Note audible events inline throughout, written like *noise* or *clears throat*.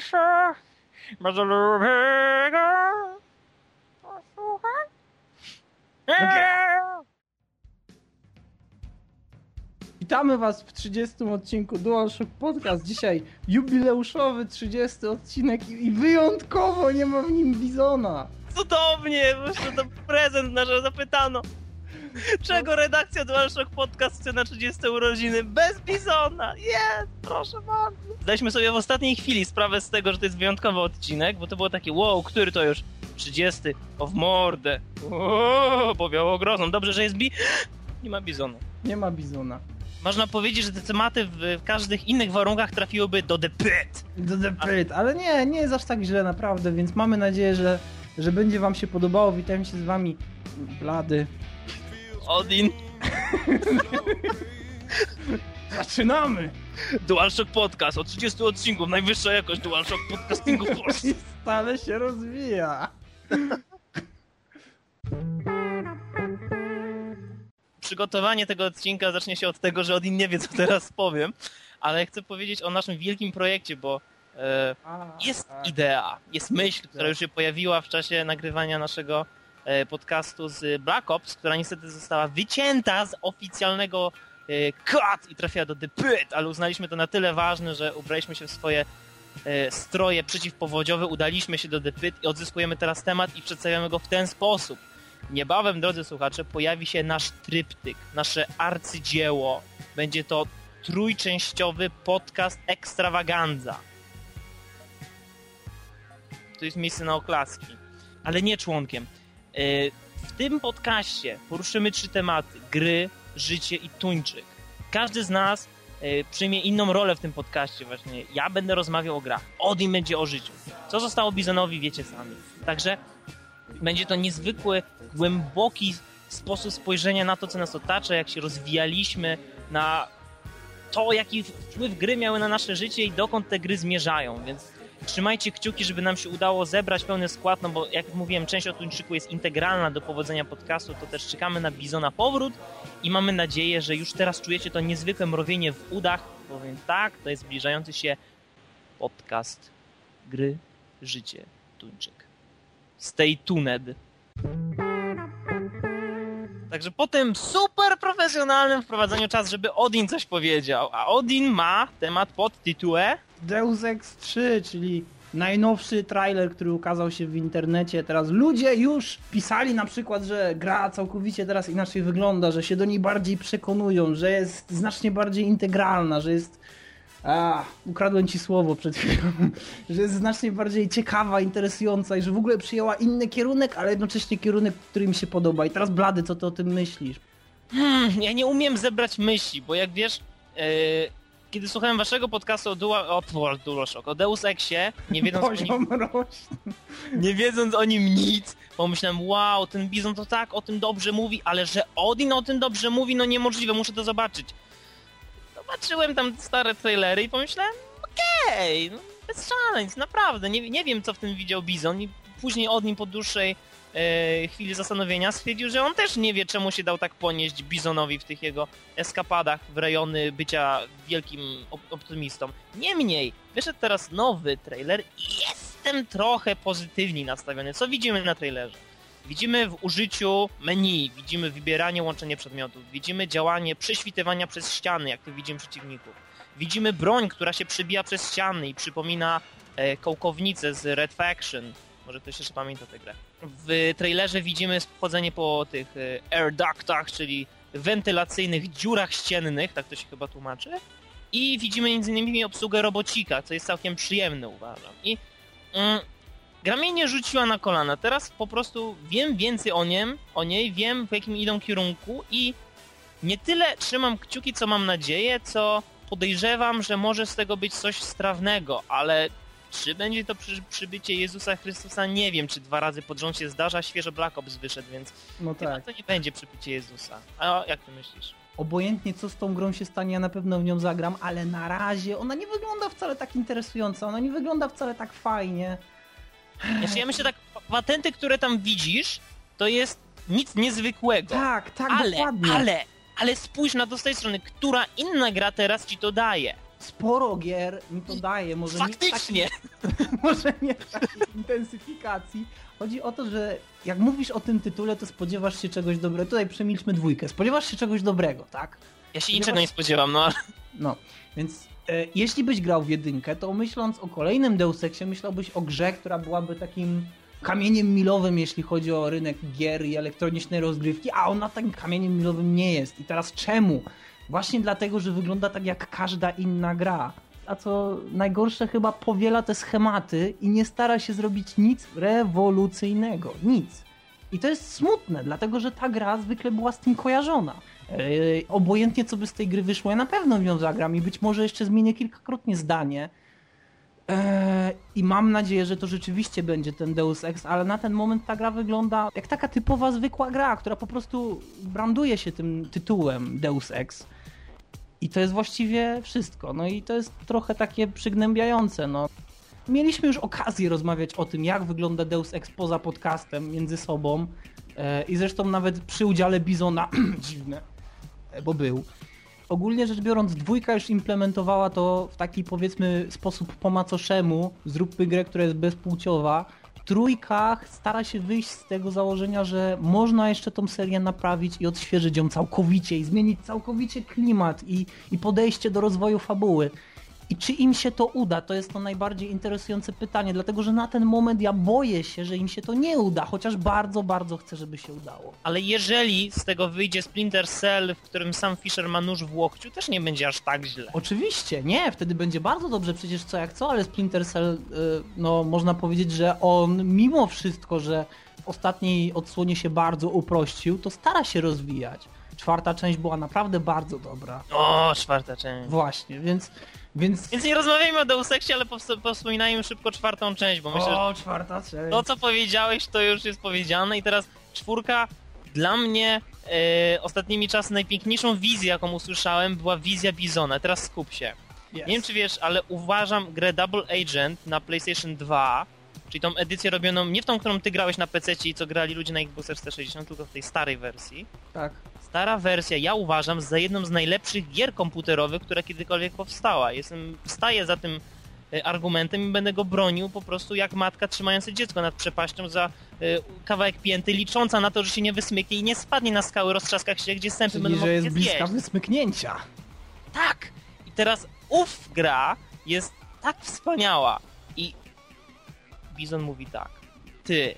się, bardzo lubię go. Posłuchaj. Witamy Was w 30 odcinku DualShock Podcast. Dzisiaj jubileuszowy 30 odcinek i wyjątkowo nie ma w nim Bizona. Cudownie! Właśnie to prezent nasz zapytano. Czego redakcja DualShock Podcast chce na 30 urodziny? Bez Bizona! Jest! Proszę bardzo! Zdaliśmy sobie w ostatniej chwili sprawę z tego, że to jest wyjątkowy odcinek, bo to było takie wow, który to już? 30. O w mordę! O, powiało grozą. Dobrze, że jest bi... Nie ma Bizona. Nie ma Bizona. Można powiedzieć, że te tematy w, w każdych innych warunkach trafiłyby do The Pit. Do the pit. Ale nie, nie jest aż tak źle naprawdę, więc mamy nadzieję, że, że będzie Wam się podobało. Witam się z Wami, Blady. Odin, Zaczynamy! DualShock Podcast o 30 odcinków, najwyższa jakość DualShock Podcastingu w Polsce. *laughs* Stale się rozwija. przygotowanie tego odcinka zacznie się od tego, że Odin nie wie, co teraz powiem, ale chcę powiedzieć o naszym wielkim projekcie, bo e, jest tak. idea, jest myśl, która już się pojawiła w czasie nagrywania naszego podcastu z Black Ops, która niestety została wycięta z oficjalnego e, cut i trafiła do The Pit, ale uznaliśmy to na tyle ważne, że ubraliśmy się w swoje e, stroje przeciwpowodziowe, udaliśmy się do The Pit i odzyskujemy teraz temat i przedstawiamy go w ten sposób. Niebawem, drodzy słuchacze, pojawi się nasz tryptyk, nasze arcydzieło. Będzie to trójczęściowy podcast ekstrawaganza. To jest miejsce na oklaski, ale nie członkiem. Yy, W tym podcaście poruszymy trzy tematy: gry, życie i tuńczyk. Każdy z nas yy, przyjmie inną rolę w tym podcaście właśnie. Ja będę rozmawiał o grach, Odin będzie o życiu. Co zostało Bizonowi, wiecie sami. Także będzie to niezwykły, głęboki sposób spojrzenia na to, co nas otacza, jak się rozwijaliśmy, na to, jaki wpływ gry miały na nasze życie i dokąd te gry zmierzają, więc trzymajcie kciuki, żeby nam się udało zebrać pełny skład, no bo jak mówiłem, część o Tuńczyku jest integralna do powodzenia podcastu, to też czekamy na Bizona powrót i mamy nadzieję, że już teraz czujecie to niezwykłe mrowienie w udach, bowiem tak, to jest zbliżający się podcast gry, życie, Tuńczyk. Stay tuned. Także po tym super profesjonalnym wprowadzeniu czas, żeby Odin coś powiedział. A Odin ma temat pod tytułem Deus Ex 3, czyli najnowszy trailer, który ukazał się w internecie. Teraz ludzie już pisali na przykład, że gra całkowicie teraz inaczej wygląda, że się do niej bardziej przekonują, że jest znacznie bardziej integralna, że jest. A, ukradłem ci słowo przed chwilą, *laughs* że jest znacznie bardziej ciekawa, interesująca i że w ogóle przyjęła inny kierunek, ale jednocześnie kierunek, który mi się podoba. I teraz Blady, co ty o tym myślisz? Hmm, ja nie umiem zebrać myśli, bo jak wiesz, yy, kiedy słuchałem waszego podcastu o, Dua, o, o DualShock, o Deus Exie, nie *laughs* wiedząc, o nim, nie wiedząc o nim nic, pomyślałem, wow, ten Bizon to tak o tym dobrze mówi, ale że Odin o tym dobrze mówi, no niemożliwe, muszę to zobaczyć. Zobaczyłem tam stare trailery i pomyślałem, okej, no, bez szaleństw, naprawdę, nie, nie wiem co w tym widział Bizon i później Odin po dłuższej e, chwili zastanowienia stwierdził, że on też nie wie czemu się dał tak ponieść Bizonowi w tych jego eskapadach w rejony bycia wielkim op- optymistą. Niemniej, wyszedł teraz nowy trailer i jestem trochę pozytywniej nastawiony. Co widzimy na trailerze? Widzimy w użyciu menu, widzimy wybieranie, łączenie przedmiotów, widzimy działanie prześwitywania przez ściany, jak to widzimy przeciwników. Widzimy broń, która się przebija przez ściany i przypomina e, kołkownicę z Red Faction. Może ktoś jeszcze pamięta tę grę. W trailerze widzimy chodzenie po tych e, air ductach, czyli wentylacyjnych dziurach ściennych, tak to się chyba tłumaczy. I widzimy m.in. obsługę robocika, co jest całkiem przyjemne, uważam. I mm, gra mnie nie rzuciła na kolana. Teraz po prostu wiem więcej o nim, o niej, wiem w jakim idą kierunku i nie tyle trzymam kciuki, co mam nadzieję, co podejrzewam, że może z tego być coś strawnego, ale czy będzie to przy, przybycie Jezusa Chrystusa? Nie wiem, czy dwa razy pod rząd się zdarza. Świeżo Black Ops wyszedł, więc No tak. to nie będzie przybycie Jezusa. A jak ty myślisz? obojętnie co z tą grą się stanie, ja na pewno w nią zagram, ale na razie ona nie wygląda wcale tak interesująco, ona nie wygląda wcale tak fajnie. Znaczy, ja myślę tak, patenty, które tam widzisz, to jest nic niezwykłego. Tak, tak, ale, dokładnie. ale, ale spójrz na to z tej strony, która inna gra teraz ci to daje. sporo gier mi to daje, może Faktycznie! nie w takiej, *laughs* może nie w takiej intensyfikacji. Chodzi o to, że jak mówisz o tym tytule, to spodziewasz się czegoś dobrego. Tutaj przemilczmy dwójkę. Spodziewasz się czegoś dobrego, tak? Ja się niczego nie spodziewam, no ale... No, więc jeśli byś grał w jedynkę, to myśląc o kolejnym Deus Exie, myślałbyś o grze, która byłaby takim kamieniem milowym, jeśli chodzi o rynek gier i elektronicznej rozgrywki, a ona takim kamieniem milowym nie jest. I teraz czemu? Właśnie dlatego, że wygląda tak jak każda inna gra. A co najgorsze, chyba powiela te schematy i nie stara się zrobić nic rewolucyjnego. Nic. I to jest smutne, dlatego że ta gra zwykle była z tym kojarzona. Yy, obojętnie co by z tej gry wyszło, ja na pewno w nią zagram i być może jeszcze zmienię kilkakrotnie zdanie. Yy, I mam nadzieję, że to rzeczywiście będzie ten Deus Ex, ale na ten moment ta gra wygląda jak taka typowa, zwykła gra, która po prostu branduje się tym tytułem Deus Ex. I to jest właściwie wszystko. No i to jest trochę takie przygnębiające. No. Mieliśmy już okazję rozmawiać o tym, jak wygląda Deus Ex poza podcastem między sobą. E, I zresztą nawet przy udziale Bizona, *clears throat* dziwne, bo był. Ogólnie rzecz biorąc, dwójka już implementowała to w taki powiedzmy sposób po macoszemu. Zróbmy grę, która jest bezpłciowa. Trójka stara się wyjść z tego założenia, że można jeszcze tą serię naprawić i odświeżyć ją całkowicie i zmienić całkowicie klimat i, i podejście do rozwoju fabuły. I czy im się to uda? To jest to najbardziej interesujące pytanie, dlatego że na ten moment ja boję się, że im się to nie uda, chociaż bardzo, bardzo chcę, żeby się udało. Ale jeżeli z tego wyjdzie Splinter Cell, w którym sam Fisher ma nóż w łokciu, też nie będzie aż tak źle. Oczywiście, nie, wtedy będzie bardzo dobrze, przecież co jak co, ale Splinter Cell, y, no można powiedzieć, że on mimo wszystko, że w ostatniej odsłonie się bardzo uprościł, to stara się rozwijać. Czwarta część była naprawdę bardzo dobra. O, czwarta część. Właśnie, więc... Więc, Więc nie rozmawiajmy o Deus Exie, ale powspominajmy szybko czwartą część, bo myślę, że o, czwarta część. to co powiedziałeś to już jest powiedziane i teraz czwórka dla mnie e, ostatnimi czasy najpiękniejszą wizję jaką usłyszałem była wizja Bizona. Teraz skup się. Yes. Nie wiem czy wiesz, ale uważam grę Double Agent na PlayStation 2, czyli tą edycję robioną nie w tą, którą ty grałeś na PC i co grali ludzie na Xbox 360, tylko w tej starej wersji. Tak. Stara wersja, ja uważam, za jedną z najlepszych gier komputerowych, która kiedykolwiek powstała. Jestem, staję za tym e, argumentem i będę go bronił po prostu jak matka trzymająca dziecko nad przepaścią za e, kawałek pięty, licząca na to, że się nie wysmyknie i nie spadnie na skały, roztrzaskach się, gdzie sępy Czyli, będą że jest się bliska zjeść. wysmyknięcia. Tak! I teraz ów gra jest tak wspaniała i Bizon mówi tak. Ty,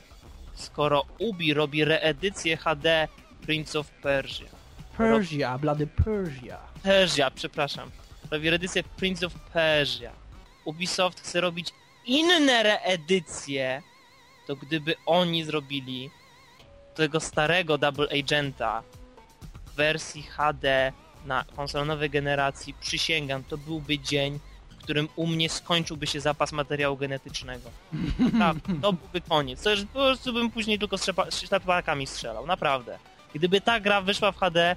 skoro Ubi robi reedycję HD Prince of Persia, Persia, blady Persia. Persia, przepraszam, robi reedycję Prince of Persia, Ubisoft chce robić inne reedycje, to gdyby oni zrobili tego starego Double Agenta w wersji HD na konsolę nowej generacji, przysięgam, to byłby dzień, w którym u mnie skończyłby się zapas materiału genetycznego. *laughs* Tak, to byłby koniec. To już po prostu bym później tylko strzepa- ślepakami strzelał, naprawdę. Gdyby ta gra wyszła w HD,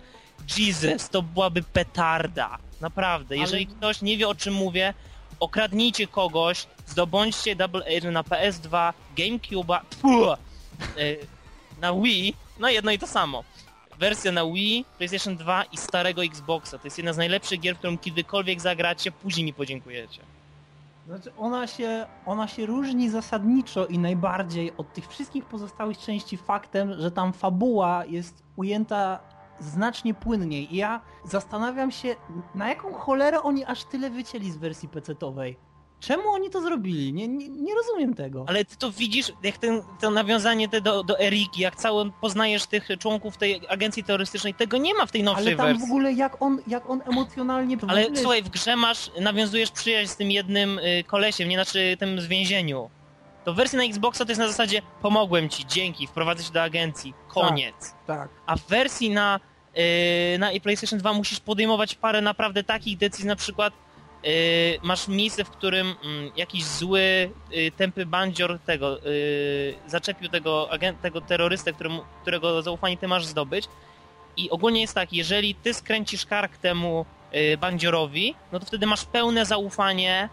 Jesus, to byłaby petarda. Naprawdę. Jeżeli ktoś nie wie o czym mówię, okradnijcie kogoś, zdobądźcie Double Agent na PS2, GameCube'a, pfu, y, na Wii, no jedno i to samo. Wersja na Wii, PlayStation 2 i starego Xboxa. To jest jedna z najlepszych gier, w którą kiedykolwiek zagracie, później mi podziękujecie. Znaczy ona się, ona się różni zasadniczo i najbardziej od tych wszystkich pozostałych części faktem, że tam fabuła jest ujęta znacznie płynniej. I ja zastanawiam się, na jaką cholerę oni aż tyle wycięli z wersji PC-towej. Czemu oni to zrobili? Nie, nie, nie rozumiem tego. Ale ty to widzisz, jak ten, to nawiązanie te do, do Eriki, jak cały poznajesz tych członków tej agencji terrorystycznej, tego nie ma w tej nowszej Ale tam wersji. w ogóle jak on, jak on emocjonalnie... Ale ogóle- słuchaj, w grze masz, nawiązujesz przyjaźń z tym jednym y, kolesiem, nie znaczy tym z więzieniu. To w wersji na Xboxa to jest na zasadzie pomogłem ci, dzięki, wprowadzę się do agencji, koniec. Tak. A w wersji na, y, na PlayStation 2 musisz podejmować parę naprawdę takich decyzji, na przykład masz miejsce, w którym mm, jakiś zły, y, tępy bandzior tego, y, zaczepił tego, agent, tego terrorystę, którego zaufanie ty masz zdobyć i ogólnie jest tak, jeżeli ty skręcisz kark temu y, bandziorowi, no to wtedy masz pełne zaufanie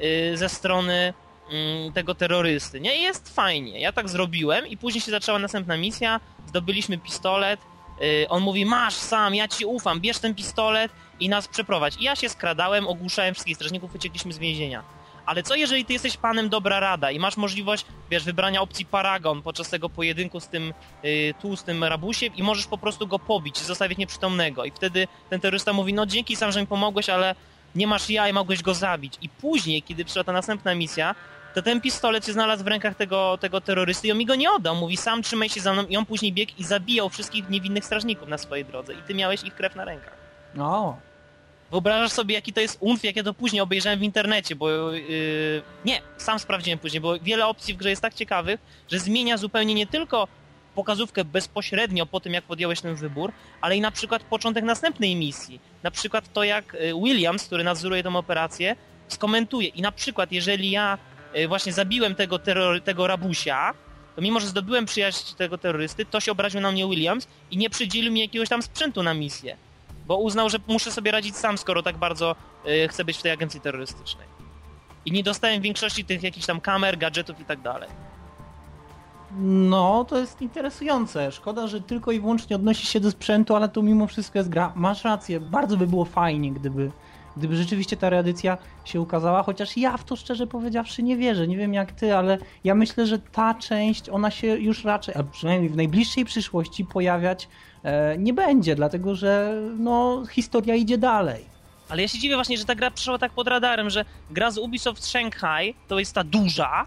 y, ze strony mm, tego terrorysty, nie? Jest fajnie. Ja tak zrobiłem i później się zaczęła następna misja, zdobyliśmy pistolet, y, on mówi, masz sam, ja ci ufam, bierz ten pistolet i nas przeprowadź. I ja się skradałem, ogłuszałem wszystkich strażników, uciekliśmy z więzienia. Ale co jeżeli ty jesteś panem dobra rada i masz możliwość, wiesz, wybrania opcji Paragon podczas tego pojedynku z tym y, tłustym rabusiem i możesz po prostu go pobić, zostawić nieprzytomnego i wtedy ten terrorysta mówi, no dzięki sam, że mi pomogłeś, ale nie masz ja i mogłeś go zabić. I później, kiedy przyszła ta następna misja, to ten pistolet się znalazł w rękach tego, tego terrorysty i on mi go nie oddał. Mówi, sam trzymaj się za mną i on później biegł i zabijał wszystkich niewinnych strażników na swojej drodze i ty miałeś ich krew na rękach. O, Wyobrażasz sobie, jaki to jest umf, jak ja to później obejrzałem w internecie, bo yy, nie, sam sprawdziłem później, bo wiele opcji w grze jest tak ciekawych, że zmienia zupełnie nie tylko pokazówkę bezpośrednio po tym, jak podjąłeś ten wybór, ale i na przykład początek następnej misji. Na przykład to, jak y, Williams, który nadzoruje tą operację, skomentuje. I na przykład, jeżeli ja y, właśnie zabiłem tego, terror, tego rabusia, to mimo, że zdobyłem przyjaźń tego terrorysty, to się obraził na mnie Williams i nie przydzielił mi jakiegoś tam sprzętu na misję. Bo uznał, że muszę sobie radzić sam, skoro tak bardzo y, chcę być w tej agencji terrorystycznej. I nie dostałem większości tych jakichś tam kamer, gadżetów i tak dalej. no to jest interesujące. Szkoda, że tylko i wyłącznie odnosi się do sprzętu, ale to mimo wszystko jest gra. Masz rację, bardzo by było fajnie, gdyby, gdyby rzeczywiście ta reedycja się ukazała, chociaż ja w to szczerze powiedziawszy nie wierzę. Nie wiem jak ty, ale ja myślę, że ta część, ona się już raczej, a przynajmniej w najbliższej przyszłości pojawiać e, nie będzie, dlatego że no, historia idzie dalej. Ale ja się dziwię właśnie, że ta gra przeszła tak pod radarem, że gra z Ubisoft Shanghai to jest ta duża,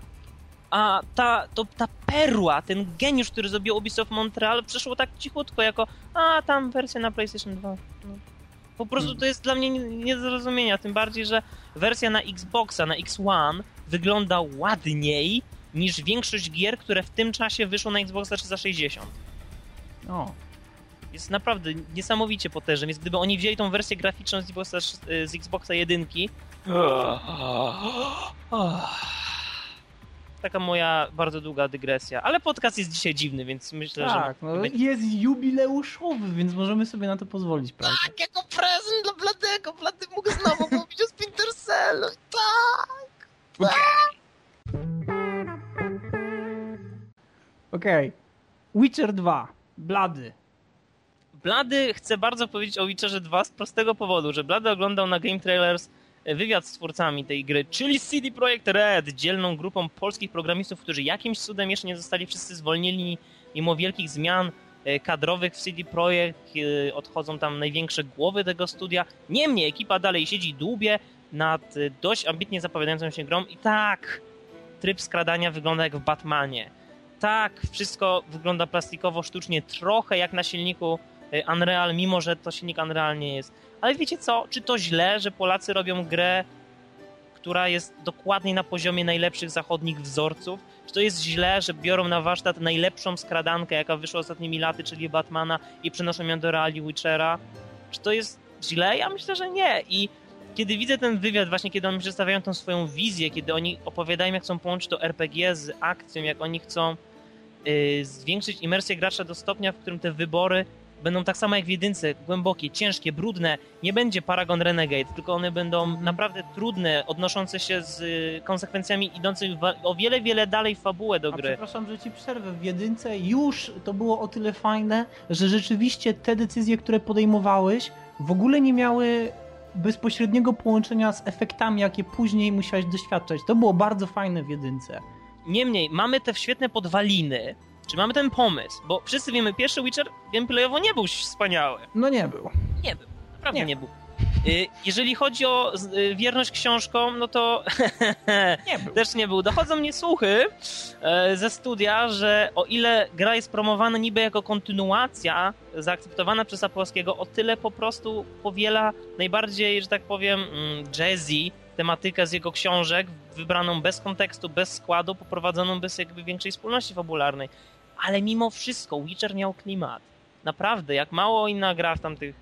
a ta, to, ta perła, ten geniusz, który zrobił Ubisoft Montreal, przeszło tak cichutko jako a tam wersja na PlayStation 2. No. Po prostu to jest dla mnie nie, nie do zrozumienia, tym bardziej, że wersja na Xboxa, na X1 wygląda ładniej niż większość gier, które w tym czasie wyszło na Xboxa 360. O. Jest naprawdę niesamowicie potężny, więc gdyby oni wzięli tą wersję graficzną z Xboxa, z Xboxa 1 Taka moja bardzo długa dygresja. Ale podcast jest dzisiaj dziwny, więc myślę, Tak, że. no, będzie- jest jubileuszowy, więc możemy sobie na to pozwolić, prawda? Tak, jako prezent dla Bladego. Blady mógł znowu *laughs* mówić o Splinter Cellu. Tak. Okej. Witcher 2. Blady. Blady chce bardzo powiedzieć o Witcherze 2 z prostego powodu, że Blady oglądał na Game Trailers e, wywiad z twórcami tej gry, czyli CD Projekt Red, dzielną grupą polskich programistów, którzy jakimś cudem jeszcze nie zostali wszyscy zwolnieni mimo wielkich zmian kadrowych w CD Projekt, e, odchodzą tam największe głowy tego studia. Niemniej ekipa dalej siedzi dłubie nad e, dość ambitnie zapowiadającą się grą i tak, tryb skradania wygląda jak w Batmanie. Tak, wszystko wygląda plastikowo, sztucznie, trochę jak na silniku Unreal, mimo że to silnik Unreal nie jest. Ale wiecie co? Czy to źle, że Polacy robią grę, która jest dokładnie na poziomie najlepszych zachodnich wzorców? Czy to jest źle, że biorą na warsztat najlepszą skradankę, jaka wyszła ostatnimi laty, czyli Batmana i przenoszą ją do reali Witchera? Czy to jest źle? Ja myślę, że nie. I kiedy widzę ten wywiad, właśnie kiedy oni przedstawiają tą swoją wizję, kiedy oni opowiadają, jak chcą połączyć to RPG z akcją, jak oni chcą y, zwiększyć imersję gracza do stopnia, w którym te wybory będą tak samo jak w jedynce, głębokie, ciężkie, brudne. Nie będzie Paragon Renegade, tylko one będą naprawdę trudne, odnoszące się z y, konsekwencjami idących wa- o wiele, wiele dalej w fabułę do A gry. przepraszam, że ci przerwę. W jedynce już to było o tyle fajne, że rzeczywiście te decyzje, które podejmowałeś, w ogóle nie miały bezpośredniego połączenia z efektami, jakie później musiałeś doświadczać. To było bardzo fajne w jedynce. Niemniej, mamy te świetne podwaliny, czy mamy ten pomysł, bo wszyscy wiemy, pierwszy Witcher gameplayowo nie był wspaniały. No nie był. Nie był, naprawdę nie, Nie. był. Y, Jeżeli chodzi o y, wierność książkom, no to *laughs* Nie też nie był. Dochodzą mnie słuchy e, ze studia, że o ile gra jest promowana niby jako kontynuacja zaakceptowana przez Sapkowskiego, o tyle po prostu powiela najbardziej, że tak powiem, mm, jazzy tematykę z jego książek, wybraną bez kontekstu, bez składu, poprowadzoną bez jakby większej wspólności fabularnej. Ale mimo wszystko Witcher miał klimat. Naprawdę, jak mało inna gra w tamtych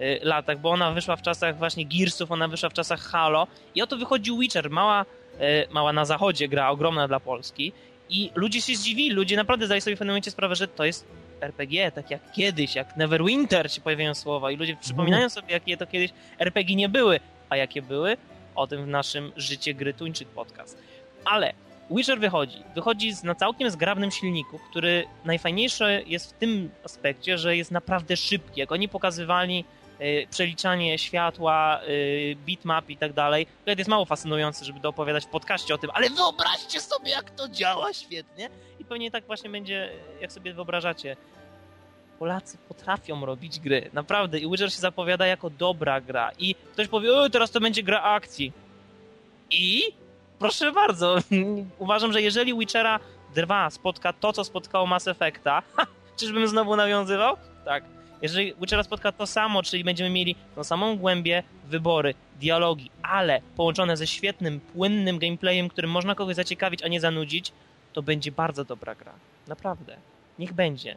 y, latach, bo ona wyszła w czasach właśnie Gearsów, ona wyszła w czasach Halo. I oto wychodzi Witcher, mała, y, mała na zachodzie gra, ogromna dla Polski. I ludzie się zdziwili, ludzie naprawdę zdali sobie w pewnym momencie sprawę, że to jest RPG, tak jak kiedyś, jak Neverwinter się pojawiają słowa. I ludzie przypominają sobie, jakie to kiedyś RPG nie były, a jakie były, o tym w naszym Życie Gry Tuńczyk podcast. Ale Witcher wychodzi. Wychodzi na całkiem zgrabnym silniku, który najfajniejsze jest w tym aspekcie, że jest naprawdę szybki. Jak oni pokazywali y, przeliczanie światła, y, bitmap i tak dalej. To jest mało fascynujące, żeby to opowiadać w podcaście o tym, ale wyobraźcie sobie, jak to działa świetnie. I pewnie tak właśnie będzie, jak sobie wyobrażacie. Polacy potrafią robić gry, naprawdę. I Witcher się zapowiada jako dobra gra. I ktoś powie, o, teraz to będzie gra akcji. I proszę bardzo, *laughs* uważam, że jeżeli Witchera 2 spotka to, co spotkało Mass Effecta, ha, *laughs* czyżbym znowu nawiązywał? Tak. Jeżeli Witchera spotka to samo, czyli będziemy mieli tą samą głębię, wybory, dialogi, ale połączone ze świetnym, płynnym gameplayem, którym można kogoś zaciekawić, a nie zanudzić, to będzie bardzo dobra gra. Naprawdę. Niech będzie.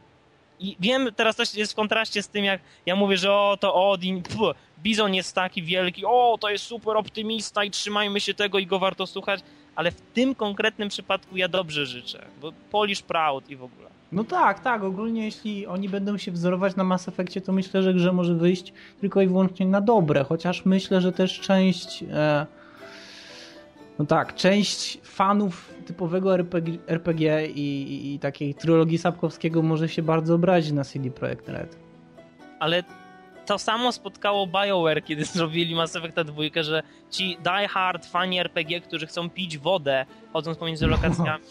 I wiem, teraz to jest w kontraście z tym, jak ja mówię, że o, to Odin, pf, Bizon jest taki wielki, o, to jest super optymista i trzymajmy się tego i go warto słuchać, ale w tym konkretnym przypadku ja dobrze życzę, bo Polish Proud i w ogóle. No tak, tak. Ogólnie jeśli oni będą się wzorować na Mass Effectie, to myślę, że grze może wyjść tylko i wyłącznie na dobre. Chociaż myślę, że też część. E, no tak, część fanów typowego RPG, RPG i, i, i, takiej trylogii Sapkowskiego może się bardzo obrazić na CD Projekt Red. Ale to samo spotkało BioWare, kiedy *laughs* zrobili Mass Effecta 2, że ci die hard fani RPG, którzy chcą pić wodę, chodząc pomiędzy lokacjami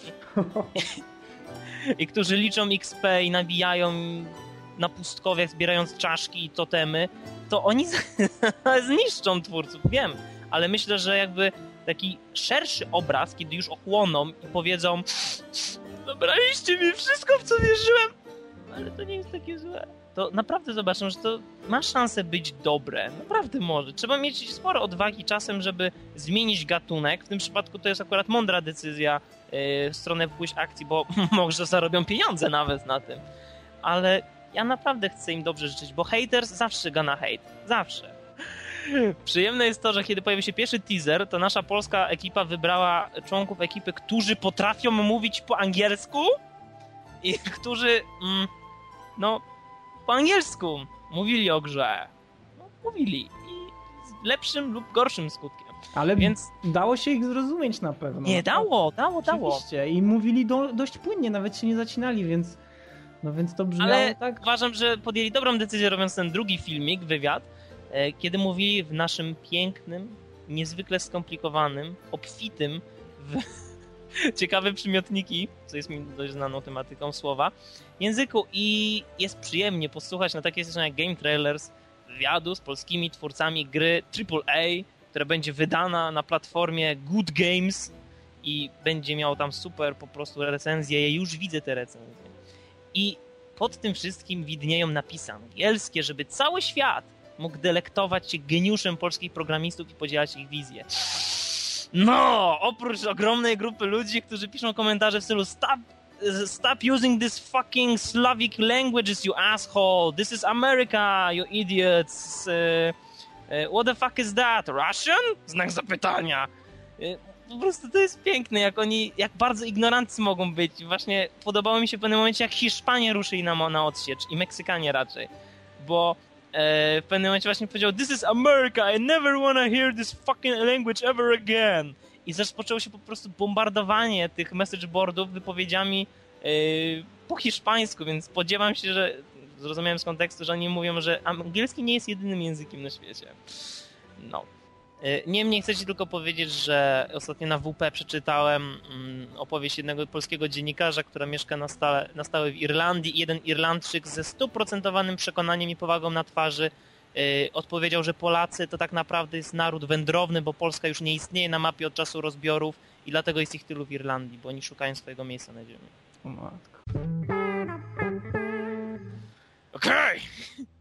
*laughs* i którzy liczą XP i nabijają na pustkowiach, zbierając czaszki i totemy, to oni *laughs* zniszczą twórców, wiem. Ale myślę, że jakby taki szerszy obraz, kiedy już ochłoną i powiedzą zabraliście mi wszystko, w co wierzyłem, ale to nie jest takie złe. To naprawdę zobaczą, że to ma szansę być dobre. Naprawdę może. Trzeba mieć sporo odwagi czasem, żeby zmienić gatunek. W tym przypadku to jest akurat mądra decyzja yy, w stronę pójść akcji, bo *laughs* może zarobią pieniądze nawet na tym. Ale ja naprawdę chcę im dobrze życzyć, bo haters zawsze gana hate. Zawsze. Przyjemne jest to, że kiedy pojawił się pierwszy teaser, to nasza polska ekipa wybrała członków ekipy, którzy potrafią mówić po angielsku i *laughs* którzy, mm, no, po angielsku mówili o grze. No, mówili. I z lepszym lub gorszym skutkiem. Ale Więc dało się ich zrozumieć na pewno. Nie, dało, dało, dało. Oczywiście. I mówili do, dość płynnie, nawet się nie zacinali, więc... No więc to brzmiało Ale tak. uważam, że podjęli dobrą decyzję robiąc ten drugi filmik, wywiad, kiedy mówili w naszym pięknym, niezwykle skomplikowanym, obfitym w *laughs* ciekawe przymiotniki, co jest mi dość znaną tematyką słowa, języku i jest przyjemnie posłuchać na takie rzeczy jak Game Trailers, wywiadu z polskimi twórcami gry AAA, która będzie wydana na platformie Good Games i będzie miał tam super po prostu recenzje. Ja już widzę te recenzje. I pod tym wszystkim widnieją napisy angielskie, żeby cały świat mógł delektować się geniuszem polskich programistów i podzielać ich wizję. No, oprócz ogromnej grupy ludzi, którzy piszą komentarze w stylu stop, stop using this fucking Slavic languages, you asshole. This is America, you idiots. Uh, uh, what the fuck is that? Russian? Znak zapytania. Uh, po prostu to jest piękne, jak oni, jak bardzo ignorancy mogą być. Właśnie podobało mi się w pewnym momencie, jak Hiszpanie ruszyli na, na odsiecz i Meksykanie raczej. Bo w pewnym momencie właśnie powiedział This is America, I never wanna hear this fucking language ever again. I rozpoczęło się po prostu bombardowanie tych message boardów wypowiedziami e, po hiszpańsku, więc spodziewam się, że zrozumiałem z kontekstu, że oni mówią, że angielski nie jest jedynym językiem na świecie. No. E, niemniej chcę ci tylko powiedzieć, że ostatnio na WP przeczytałem mm, opowieść jednego polskiego dziennikarza, który mieszka na stałe, na stałe w Irlandii i jeden Irlandczyk ze stuprocentowanym przekonaniem i powagą na twarzy yy, odpowiedział, że Polacy to tak naprawdę jest naród wędrowny, bo Polska już nie istnieje na mapie od czasu rozbiorów i dlatego jest ich tylu w Irlandii, bo oni szukają swojego miejsca na ziemi. O matko. Okej! Okay.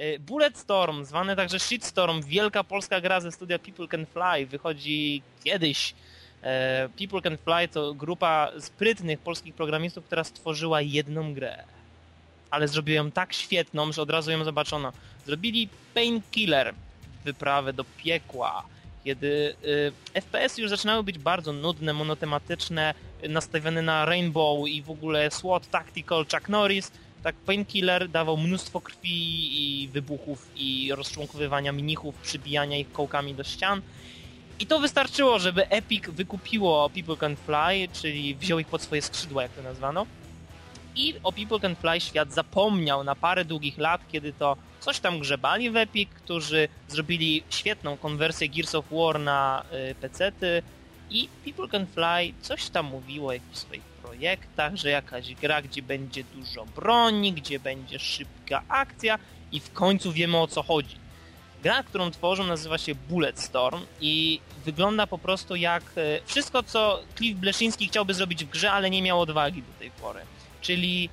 E, Bulletstorm, zwany także Shitstorm, wielka polska gra ze studia People Can Fly, wychodzi kiedyś. E, People Can Fly to grupa sprytnych polskich programistów, która stworzyła jedną grę. Ale zrobiła ją tak świetną, że od razu ją zobaczono. Zrobili Painkiller, wyprawę do piekła, kiedy y, FPS już zaczynały być bardzo nudne, monotematyczne, nastawione na Rainbow i w ogóle SWAT Tactical Chuck Norris, tak Painkiller dawał mnóstwo krwi i wybuchów i rozczłonkowywania mnichów, przybijania ich kołkami do ścian. I to wystarczyło, żeby Epic wykupiło People Can Fly, czyli wziął ich pod swoje skrzydła, jak to nazwano. I o People Can Fly świat zapomniał na parę długich lat, kiedy to coś tam grzebali w Epic, którzy zrobili świetną konwersję Gears of War na y, PC-ty i People Can Fly coś tam mówiło o jakichś swoich projektach, że jakaś gra, gdzie będzie dużo broni, gdzie będzie szybka akcja i w końcu wiemy o co chodzi. Gra, którą tworzą nazywa się Bulletstorm i wygląda po prostu jak e, wszystko, co Cliff Bleszyński chciałby zrobić w grze, ale nie miał odwagi do tej pory. Czyli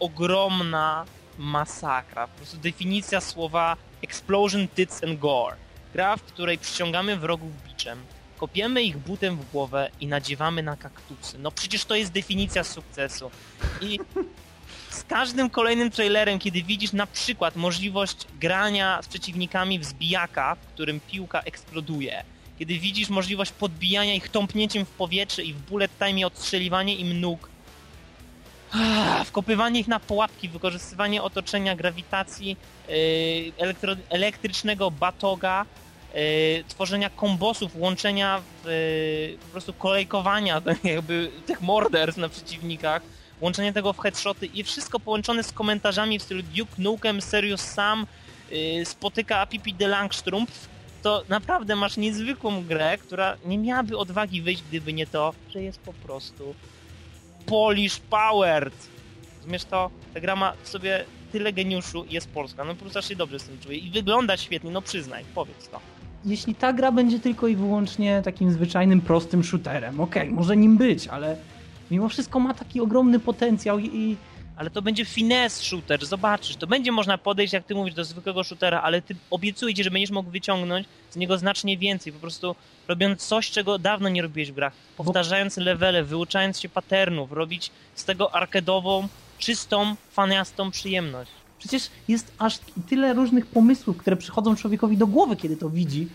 ogromna masakra. Po prostu definicja słowa explosion, tits and gore. Gra, w której przyciągamy wrogów biczem, kopiemy ich butem w głowę i nadziewamy na kaktusy. No przecież to jest definicja sukcesu. I z każdym kolejnym trailerem, kiedy widzisz na przykład możliwość grania z przeciwnikami w zbijaka, w którym piłka eksploduje, kiedy widzisz możliwość podbijania ich tąpnięciem w powietrze i w bullet time odstrzeliwanie im nóg, ah, wkopywanie ich na pułapki, wykorzystywanie otoczenia grawitacji, yy, elektrycznego batoga, tworzenia kombosów, łączenia yy, po prostu kolejkowania *laughs* jakby tych morderstw na przeciwnikach, łączenie tego w headshoty i wszystko połączone z komentarzami w stylu Duke Nukem, Serious Sam, yy, spotyka Pipi de Langstrumpf, to naprawdę masz niezwykłą grę, która nie miałaby odwagi wyjść, gdyby nie to, że jest po prostu Polish Powered. Rozumiesz to? Ta gra ma w sobie tyle geniuszu i jest polska. No po prostu się dobrze z tym czuję. I wygląda świetnie, no przyznaj, powiedz to. Jeśli ta gra będzie tylko i wyłącznie takim zwyczajnym, prostym shooterem, okej, okay, może nim być, ale mimo wszystko ma taki ogromny potencjał i, i ale to będzie finesse shooter, zobaczysz, to będzie można podejść, jak ty mówisz, do zwykłego shootera, ale ty obiecuję ci, że będziesz mógł wyciągnąć z niego znacznie więcej, po prostu robiąc coś, czego dawno nie robiłeś w grach, powtarzając levele, wyuczając się patternów, robić z tego arkedową, czystą, faniastą przyjemność. Przecież jest aż tyle różnych pomysłów, które przychodzą człowiekowi do głowy, kiedy to widzi,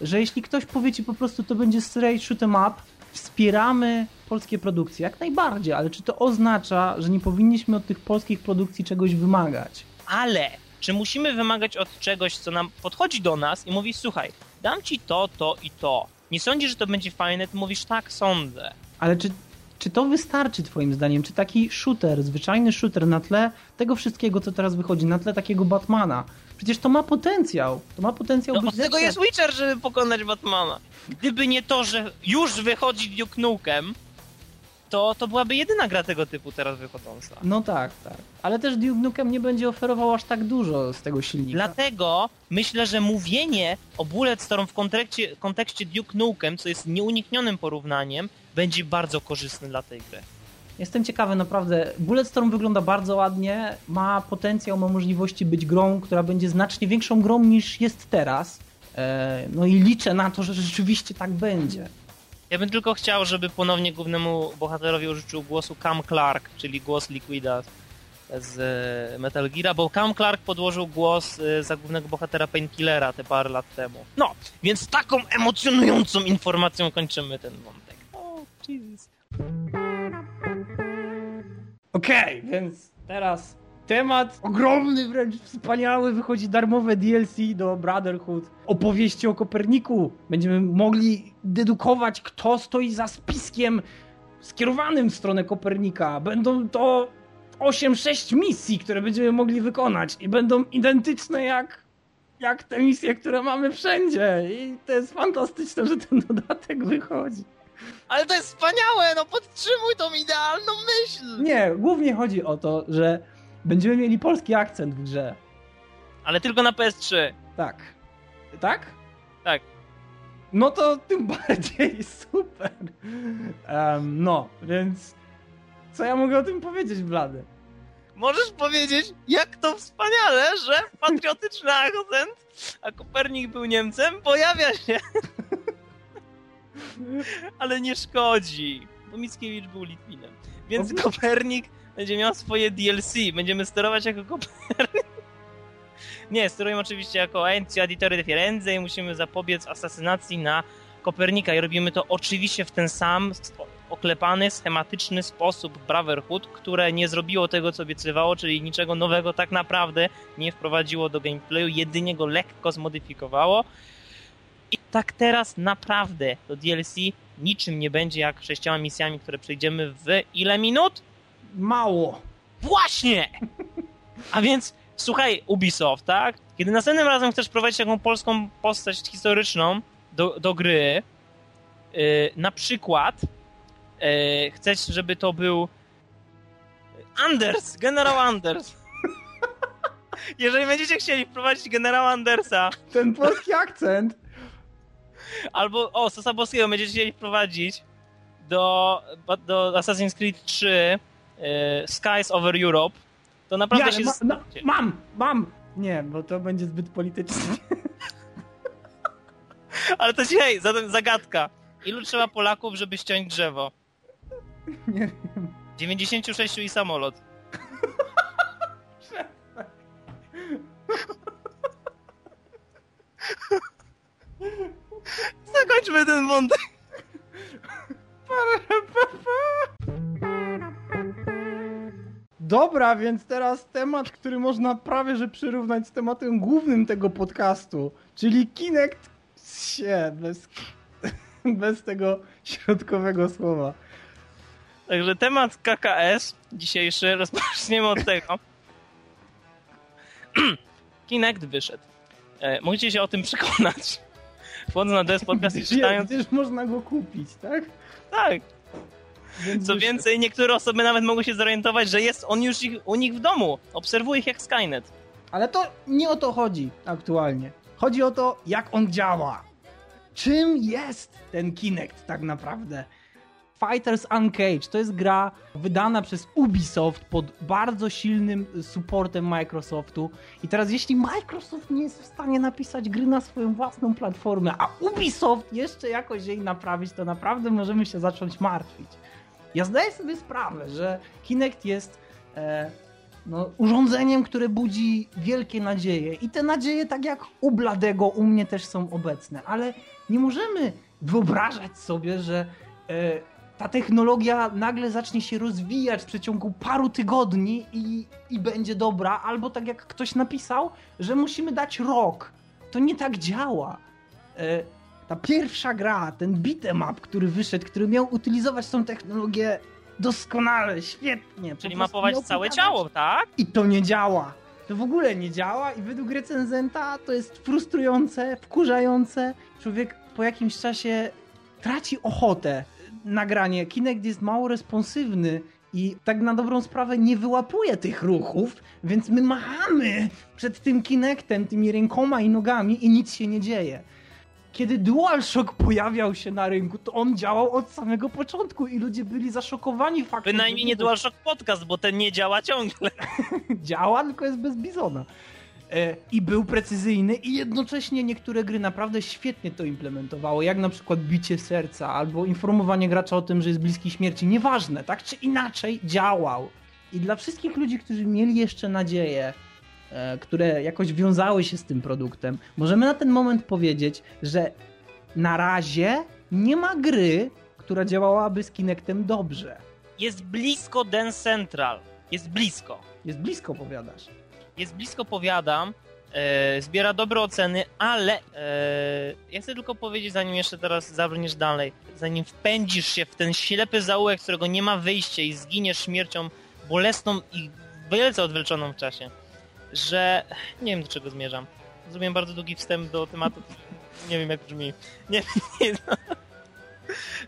że jeśli ktoś powie ci po prostu, to będzie straight shoot em up, wspieramy polskie produkcje, jak najbardziej, ale czy to oznacza, że nie powinniśmy od tych polskich produkcji czegoś wymagać? Ale czy musimy wymagać od czegoś, co nam podchodzi do nas i mówi, słuchaj, dam ci to, to i to. Nie sądzisz, że to będzie fajne? Ty mówisz, tak, sądzę. Ale czy, czy to wystarczy twoim zdaniem? Czy taki shooter, zwyczajny shooter na tle tego wszystkiego, co teraz wychodzi, na tle takiego Batmana, Przecież to ma potencjał. To ma potencjał no, być tego jest Witcher, żeby pokonać Batmana. Gdyby nie to, że już wychodzi Duke Nukem, to, to byłaby jedyna gra tego typu teraz wychodząca. No tak, tak. Ale też Duke Nukem nie będzie oferował aż tak dużo z tego silnika. Dlatego myślę, że mówienie o Bulletstorm w kontekście, kontekście Duke Nukem, co jest nieuniknionym porównaniem, będzie bardzo korzystne dla tej gry. Jestem ciekawy, naprawdę. Bulletstorm wygląda bardzo ładnie, ma potencjał, ma możliwości być grą, która będzie znacznie większą grą niż jest teraz. E, no i liczę na to, że rzeczywiście tak będzie. Ja bym tylko chciał, żeby ponownie głównemu bohaterowi użyczył głosu Cam Clark, czyli głos Liquida z e, Metal Gear, bo Cam Clark podłożył głos e, za głównego bohatera Painkillera te parę lat temu. No, więc taką emocjonującą informacją kończymy ten wątek. Jesus. Okej, okay, więc teraz temat ogromny, wręcz wspaniały. Wychodzi darmowe DLC do Brotherhood. Opowieści o Koperniku. Będziemy mogli dedukować, kto stoi za spiskiem skierowanym w stronę Kopernika. Będą to 8-6 misji, które będziemy mogli wykonać i będą identyczne jak jak te misje, które mamy wszędzie. I to jest fantastyczne, że ten dodatek wychodzi. Ale to jest wspaniałe, no podtrzymuj tą idealną myśl! Nie, głównie chodzi o to, że będziemy mieli polski akcent w grze. Ale tylko na PS3. Tak. Tak? Tak. No to tym *laughs* bardziej super. Um, no, więc co ja mogę o tym powiedzieć, Blady? Możesz powiedzieć, jak to wspaniale, że patriotyczny akcent, a Kopernik był Niemcem, pojawia się *laughs* Ale nie szkodzi, bo Mickiewicz był Litwinem. Więc Kopernik będzie miał swoje DLC. Będziemy sterować jako Kopernik. Nie, sterujemy oczywiście jako Enzio Auditore de Firenze i musimy zapobiec asasynacji na Kopernika i robimy to oczywiście w ten sam oklepany, schematyczny sposób Brotherhood, które nie zrobiło tego, co obiecywało, czyli niczego nowego tak naprawdę nie wprowadziło do gameplayu, jedynie go lekko zmodyfikowało i tak teraz naprawdę to DLC niczym nie będzie jak sześcioma misjami, które przejdziemy w ile minut? Mało. Właśnie! A więc słuchaj, Ubisoft, tak? Kiedy następnym razem chcesz prowadzić taką polską postać historyczną do, do gry, yy, na przykład yy, chcesz, żeby to był Anders, generał Anders. *laughs* Jeżeli będziecie chcieli wprowadzić generała Andersa, Ten polski akcent. Albo o, Sosa Boskiego będziecie chcieli wprowadzić do, do Assassin's Creed 3 yy, Skies over Europe, to naprawdę Nie, się... ma, no, mam, mam. Nie, bo to będzie zbyt polityczne. *laughs* Ale to dzisiaj, zatem zagadka. Ilu trzeba Polaków, żeby ściąć drzewo? *laughs* Nie wiem. 96 i samolot. Zakończmy ten wątek. Dobra, więc teraz temat, który można prawie że przyrównać z tematem głównym tego podcastu, czyli Kinect się bez, *laughs* bez tego środkowego słowa. Także temat KKS dzisiejszy *laughs* rozpoczniemy od tego. *clears throat* Kinect wyszedł. E, możecie się o tym przekonać. Wchodząc na DS Podcast i czytając. gdzież można go kupić, tak? Tak. Więc Co więcej, niektóre osoby nawet mogą się zorientować, że jest on już ich, u nich w domu. Obserwuję ich jak Skynet. Ale to nie o to chodzi aktualnie. Chodzi o to, jak on działa. Czym jest ten Kinect tak naprawdę? Fighters Uncaged to jest gra wydana przez Ubisoft pod bardzo silnym supportem Microsoftu. I teraz, jeśli Microsoft nie jest w stanie napisać gry na swoją własną platformę, a Ubisoft jeszcze jakoś jej naprawić, to naprawdę możemy się zacząć martwić. Ja zdaję sobie sprawę, że Kinect jest e, no, urządzeniem, które budzi wielkie nadzieje. I te nadzieje, tak jak u Bladego, u mnie też są obecne, ale nie możemy wyobrażać sobie, że e, ta technologia nagle zacznie się rozwijać w przeciągu paru tygodni i, i będzie dobra, albo tak jak ktoś napisał, że musimy dać rok. To nie tak działa. E, ta pierwsza gra, ten beat'em up, który wyszedł, który miał utylizować tą technologię doskonale, świetnie. Czyli mapować całe ciało, tak? i to nie działa. To w ogóle nie działa i według recenzenta to jest frustrujące, wkurzające. Człowiek po jakimś czasie traci ochotę na granie. Kinect jest mało responsywny i tak na dobrą sprawę nie wyłapuje tych ruchów, więc my machamy przed tym Kinectem, tymi rękoma i nogami i nic się nie dzieje. Kiedy DualShock pojawiał się na rynku, to on działał od samego początku i ludzie byli zaszokowani faktem. Bynajmniej nie DualShock Podcast, bo ten nie działa ciągle. *laughs* działa, tylko jest bez bizona. E, I był precyzyjny i jednocześnie niektóre gry naprawdę świetnie to implementowały, jak na przykład bicie serca albo informowanie gracza o tym, że jest bliski śmierci. Nieważne, tak czy inaczej działał. I dla wszystkich ludzi, którzy mieli jeszcze nadzieję, e, które jakoś wiązały się z tym produktem, możemy na ten moment powiedzieć, że na razie nie ma gry, która działałaby z Kinectem dobrze. Jest blisko Dance Central. Jest blisko. Jest blisko, powiadasz. Jest blisko, powiadam. E, zbiera dobre oceny, ale e, ja chcę tylko powiedzieć, zanim jeszcze teraz zabrniesz dalej, zanim wpędzisz się w ten ślepy zaułek, z którego nie ma wyjścia i zginiesz śmiercią bolesną i wielce odwleczoną w czasie, że nie wiem do czego zmierzam. Zrobiłem bardzo długi wstęp do tematu. Nie wiem jak brzmi. Nie, nie, no.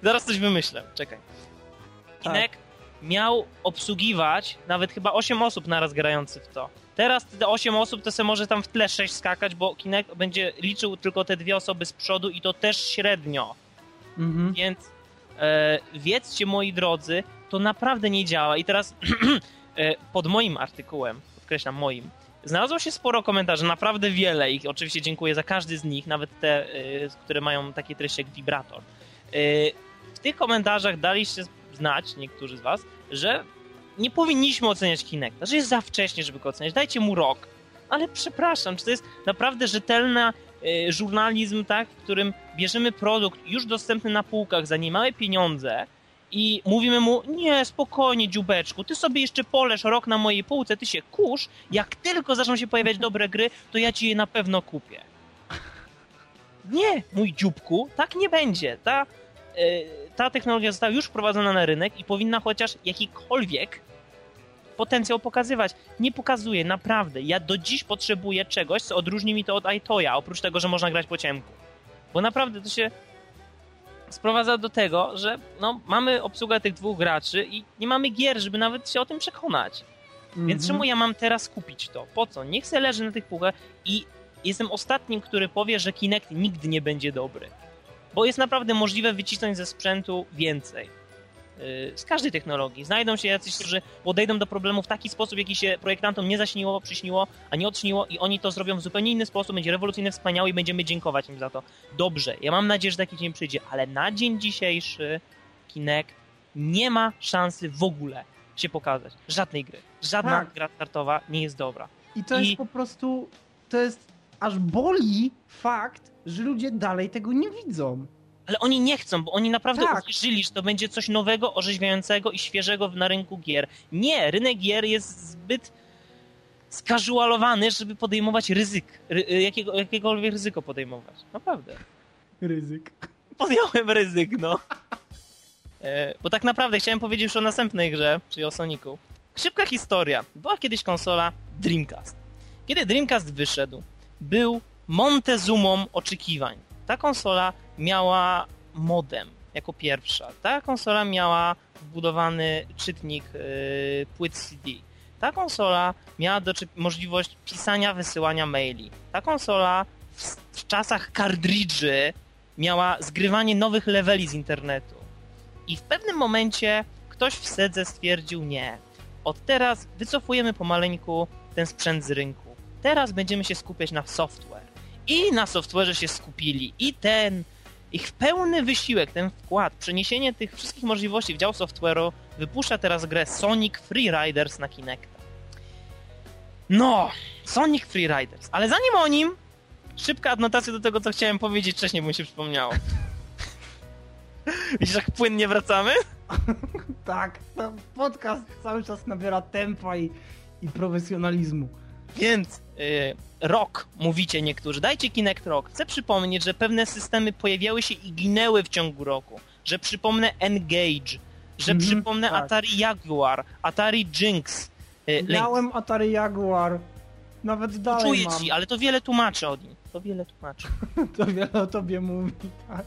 Zaraz coś wymyślę, czekaj. Kinect miał obsługiwać nawet chyba 8 osób naraz grających w to. Teraz te 8 osób to se może tam w tle 6 skakać, bo Kinect będzie liczył tylko te dwie osoby z przodu i to też średnio. Mhm. Więc e, wiedzcie moi drodzy, to naprawdę nie działa. I teraz *clears throat* e, pod moim artykułem, podkreślam moim, znalazło się sporo komentarzy, naprawdę wiele ich. Oczywiście dziękuję za każdy z nich, nawet te, e, które mają takie treści jak wibrator. E, w tych komentarzach daliście znać, niektórzy z was, że nie powinniśmy oceniać Kinecta, że jest za wcześnie, żeby go oceniać. Dajcie mu rok. Ale przepraszam, czy to jest naprawdę rzetelna e, żurnalizm, tak, w którym bierzemy produkt już dostępny na półkach za niemałe pieniądze i mówimy mu, nie, spokojnie, dziubeczku, ty sobie jeszcze polesz rok na mojej półce, ty się kurz, jak tylko zaczną się pojawiać dobre gry, to ja ci je na pewno kupię. Nie, mój dzióbku, tak nie będzie. Ta, ta technologia została już wprowadzona na rynek i powinna chociaż jakikolwiek potencjał pokazywać. Nie pokazuje, naprawdę. Ja do dziś potrzebuję czegoś, co odróżni mi to od iToya, oprócz tego, że można grać po ciemku. Bo naprawdę to się sprowadza do tego, że no, mamy obsługę tych dwóch graczy i nie mamy gier, żeby nawet się o tym przekonać. Więc Mhm. czemu ja mam teraz kupić to? Po co? Niech se leży na tych półkach i jestem ostatnim, który powie, że Kinect nigdy nie będzie dobry. Bo jest naprawdę możliwe wycisnąć ze sprzętu więcej. Yy, Z każdej technologii. Znajdą się jacyś, którzy podejdą do problemu w taki sposób, jaki się projektantom nie zaśniło, przyśniło, a nie odśniło i oni to zrobią w zupełnie inny sposób, będzie rewolucyjny, wspaniały i będziemy dziękować im za to. Dobrze, ja mam nadzieję, że taki dzień przyjdzie, ale na dzień dzisiejszy Kinect nie ma szansy w ogóle się pokazać. Żadnej gry. Żadna Tak. gra startowa nie jest dobra. I to I- jest po prostu, to jest, aż boli fakt, że ludzie dalej tego nie widzą. Ale oni nie chcą, bo oni naprawdę Tak. uwierzyli, że to będzie coś nowego, orzeźwiającego i świeżego na rynku gier. Nie, rynek gier jest zbyt skażualowany, żeby podejmować ryzyk. Ry, jakiego, jakiegokolwiek ryzyko podejmować. Naprawdę. Ryzyk. Podjąłem ryzyk, no. E, bo tak naprawdę chciałem powiedzieć już o następnej grze, czyli o Sonicu. Szybka historia. Była kiedyś konsola Dreamcast. Kiedy Dreamcast wyszedł, był Montezumą oczekiwań. Ta konsola miała modem jako pierwsza. Ta konsola miała wbudowany czytnik yy, płyt CD. Ta konsola miała możliwość pisania, wysyłania maili. Ta konsola w, w czasach kartridży miała zgrywanie nowych leveli z internetu. I w pewnym momencie ktoś w sedze stwierdził nie. Od teraz wycofujemy pomaleńku ten sprzęt z rynku. Teraz będziemy się skupiać na software. I na software'ze się skupili. I ten ich pełny wysiłek, ten wkład, przeniesienie tych wszystkich możliwości w dział software'u wypuszcza teraz grę Sonic Free Riders na Kinecta. No, Sonic Free Riders. Ale zanim o nim, szybka adnotacja do tego, co chciałem powiedzieć wcześniej, bo mi się przypomniało. *laughs* Widzisz, jak płynnie wracamy? *laughs* Tak, podcast cały czas nabiera tempa i, i profesjonalizmu. Więc rok, mówicie niektórzy. Dajcie Kinect rok. Chcę przypomnieć, że pewne systemy pojawiały się i ginęły w ciągu roku. Że przypomnę Engage, że Mhm, przypomnę tak. Atari Jaguar, Atari Jinx. Y. Miałem Atari Jaguar, nawet dalej Czuję mam. ci, ale to wiele tłumaczy od nich. To wiele tłumaczy. *laughs* To wiele o tobie mówi, tak.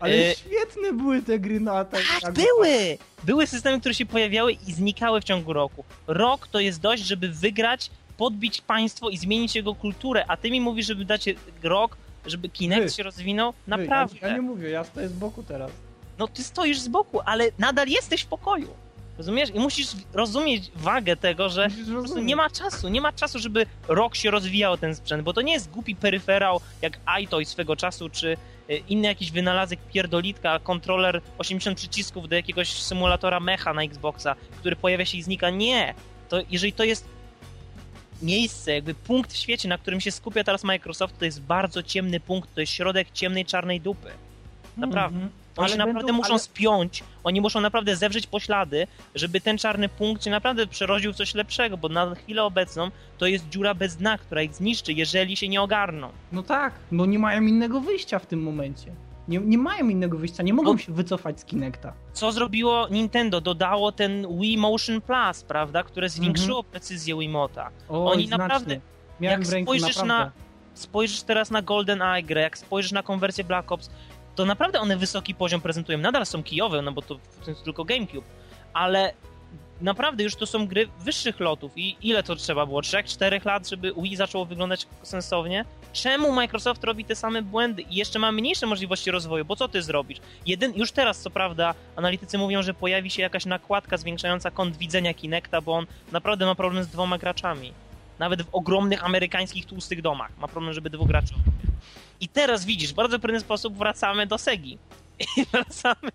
Ale E, świetne były te gry na Atari Tak, Jaguar. były! Były systemy, które się pojawiały i znikały w ciągu roku. Rok to jest dość, żeby wygrać, podbić państwo i zmienić jego kulturę, a ty mi mówisz, żeby dać rok, żeby Kinect się rozwinął? Naprawdę. Ja, ja nie mówię, ja stoję z boku teraz. No ty stoisz z boku, ale nadal jesteś w pokoju. Rozumiesz? I musisz rozumieć wagę tego, że nie ma czasu, nie ma czasu, żeby rok się rozwijał ten sprzęt, bo to nie jest głupi peryferał jak iToy swego czasu, czy y, inny jakiś wynalazek pierdolitka, kontroler 80 przycisków do jakiegoś symulatora mecha na Xboxa, który pojawia się i znika. Nie! To jeżeli to jest miejsce, jakby punkt w świecie, na którym się skupia teraz Microsoft, to jest bardzo ciemny punkt, to jest środek ciemnej, czarnej dupy. Naprawdę. Mhm. Oni się Ale naprawdę będą- muszą ale- spiąć, oni muszą naprawdę zewrzeć poślady, żeby ten czarny punkt się naprawdę przerodził w coś lepszego, bo na chwilę obecną to jest dziura bez dna, która ich zniszczy, jeżeli się nie ogarną. No tak, no nie mają innego wyjścia w tym momencie. Nie, nie mają innego wyjścia, nie mogą No. się wycofać z Kinecta. Co zrobiło Nintendo? Dodało ten Wii Motion Plus, prawda, które zwiększyło precyzję Wiimota. O, Oni znacznie. naprawdę- Miałem jak w ręku, spojrzysz naprawdę. na- Spojrzysz teraz na Golden Eye grę, jak spojrzysz na konwersję Black Ops, to naprawdę one wysoki poziom prezentują. Nadal są kijowe, no bo to, to jest tylko GameCube, ale naprawdę już to są gry wyższych lotów i ile to trzeba było? 3-4 lat, żeby Wii zaczęło wyglądać sensownie? Czemu Microsoft robi te same błędy i jeszcze ma mniejsze możliwości rozwoju? Bo co ty zrobisz? Jeden, już teraz co prawda analitycy mówią, że pojawi się jakaś nakładka zwiększająca kąt widzenia Kinecta, bo on naprawdę ma problem z dwoma graczami. Nawet w ogromnych amerykańskich tłustych domach ma problem, żeby dwóch graczy. I teraz widzisz, w bardzo pewien sposób wracamy do Segi. *laughs* I wracamy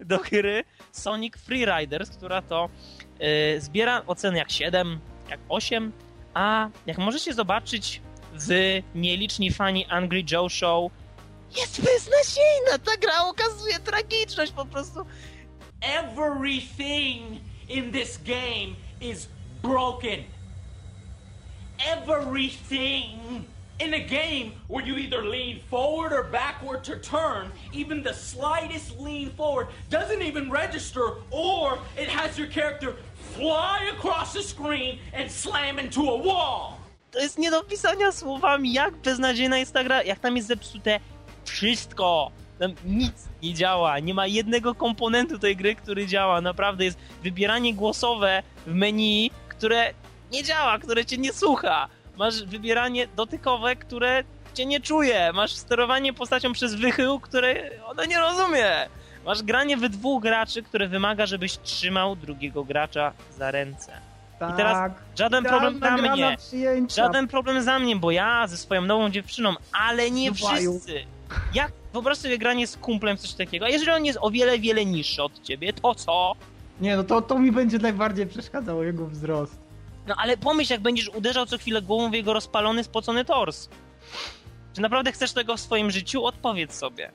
do gry Sonic Free Riders, która to yy, zbiera oceny jak 7, jak 8, a jak możecie zobaczyć wy, nieliczni fani Angry Joe Show, jest beznadziejna! Ta gra okazuje tragiczność po prostu. Everything in this game is broken. Everything in a game where you either lean forward or backward to turn, even the slightest lean forward doesn't even register, or it has your character fly across the screen and slam into a wall. To jest nie do pisania słowami, jak beznadziejna jest ta gra, jak tam jest zepsute wszystko. Tam nic nie działa, nie ma jednego komponentu tej gry, który działa. Naprawdę jest wybieranie głosowe w menu, które nie działa, które cię nie słucha. Masz wybieranie dotykowe, które cię nie czuje. Masz sterowanie postacią przez wychył, które ona nie rozumie. Masz granie we dwóch graczy, które wymaga, żebyś trzymał drugiego gracza za ręce. Tak. teraz Żaden problem dla mnie. przyjęcia. Żaden problem za mnie, bo ja ze swoją nową dziewczyną, ale nie Dubaju. wszyscy. Jak wyobraź sobie granie z kumplem coś takiego, a jeżeli on jest o wiele, wiele niższy od ciebie, to co? Nie, no to, to mi będzie najbardziej przeszkadzało, jego wzrost. No ale pomyśl, jak będziesz uderzał co chwilę głową w jego rozpalony, spocony tors. Czy naprawdę chcesz tego w swoim życiu? Odpowiedz sobie.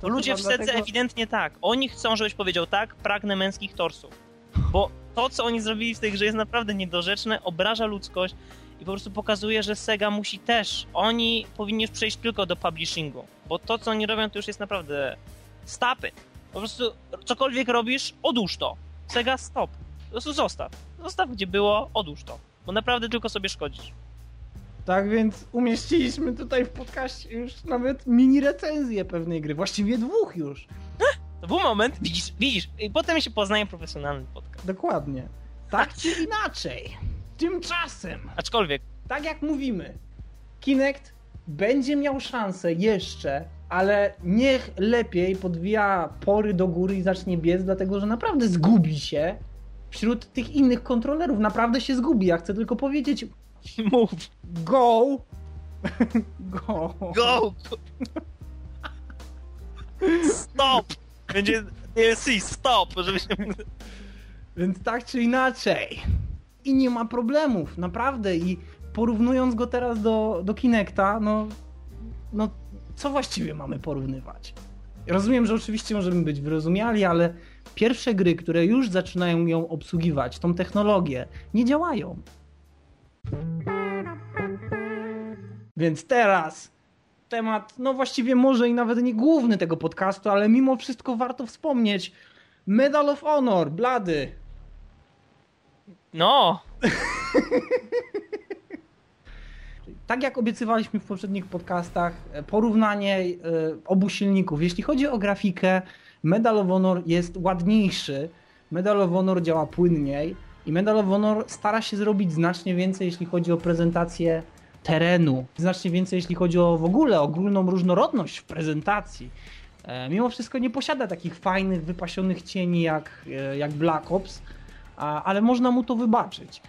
To Ludzie w setce dlatego- ewidentnie tak. Oni chcą, żebyś powiedział tak, pragnę męskich torsów. Bo to, co oni zrobili w tej grze jest naprawdę niedorzeczne, obraża ludzkość i po prostu pokazuje, że Sega musi też. Oni powinni już przejść tylko do publishingu. Bo to, co oni robią, to już jest naprawdę stop it. Po prostu cokolwiek robisz, odłóż to. Sega stop. Po prostu zostaw. Zostaw gdzie było, odłóż to. Bo naprawdę tylko sobie szkodzisz. Tak więc umieściliśmy tutaj w podcaście już nawet mini recenzję pewnej gry. Właściwie dwóch już. *laughs* To był moment, widzisz, widzisz, i potem się poznaje profesjonalny podcast. Dokładnie. Tak czy inaczej. Tymczasem, Aczkolwiek, tak jak mówimy, Kinect będzie miał szansę jeszcze, ale niech lepiej podwija pory do góry i zacznie biec, dlatego że naprawdę zgubi się wśród tych innych kontrolerów. Naprawdę się zgubi. Ja chcę tylko powiedzieć mów, go. *laughs* go. go! Stop! Będzie DLC, stop, żeby się... Więc tak czy inaczej. I nie ma problemów, naprawdę. I porównując go teraz do, do Kinecta, no, no co właściwie mamy porównywać? Rozumiem, że oczywiście możemy być wyrozumiali, ale pierwsze gry, które już zaczynają ją obsługiwać, tą technologię, nie działają. Więc teraz temat, no właściwie może i nawet nie główny tego podcastu, ale mimo wszystko warto wspomnieć. Medal of Honor, blady. No, *laughs* Tak jak obiecywaliśmy w poprzednich podcastach, e, porównanie e, obu silników. Jeśli chodzi o grafikę, Medal of Honor jest ładniejszy, Medal of Honor działa płynniej i Medal of Honor stara się zrobić znacznie więcej, jeśli chodzi o prezentację terenu, znacznie więcej, jeśli chodzi o w ogóle ogólną różnorodność w prezentacji. E, Mimo wszystko nie posiada takich fajnych, wypasionych cieni jak, e, jak Black Ops, ale można mu to wybaczyć.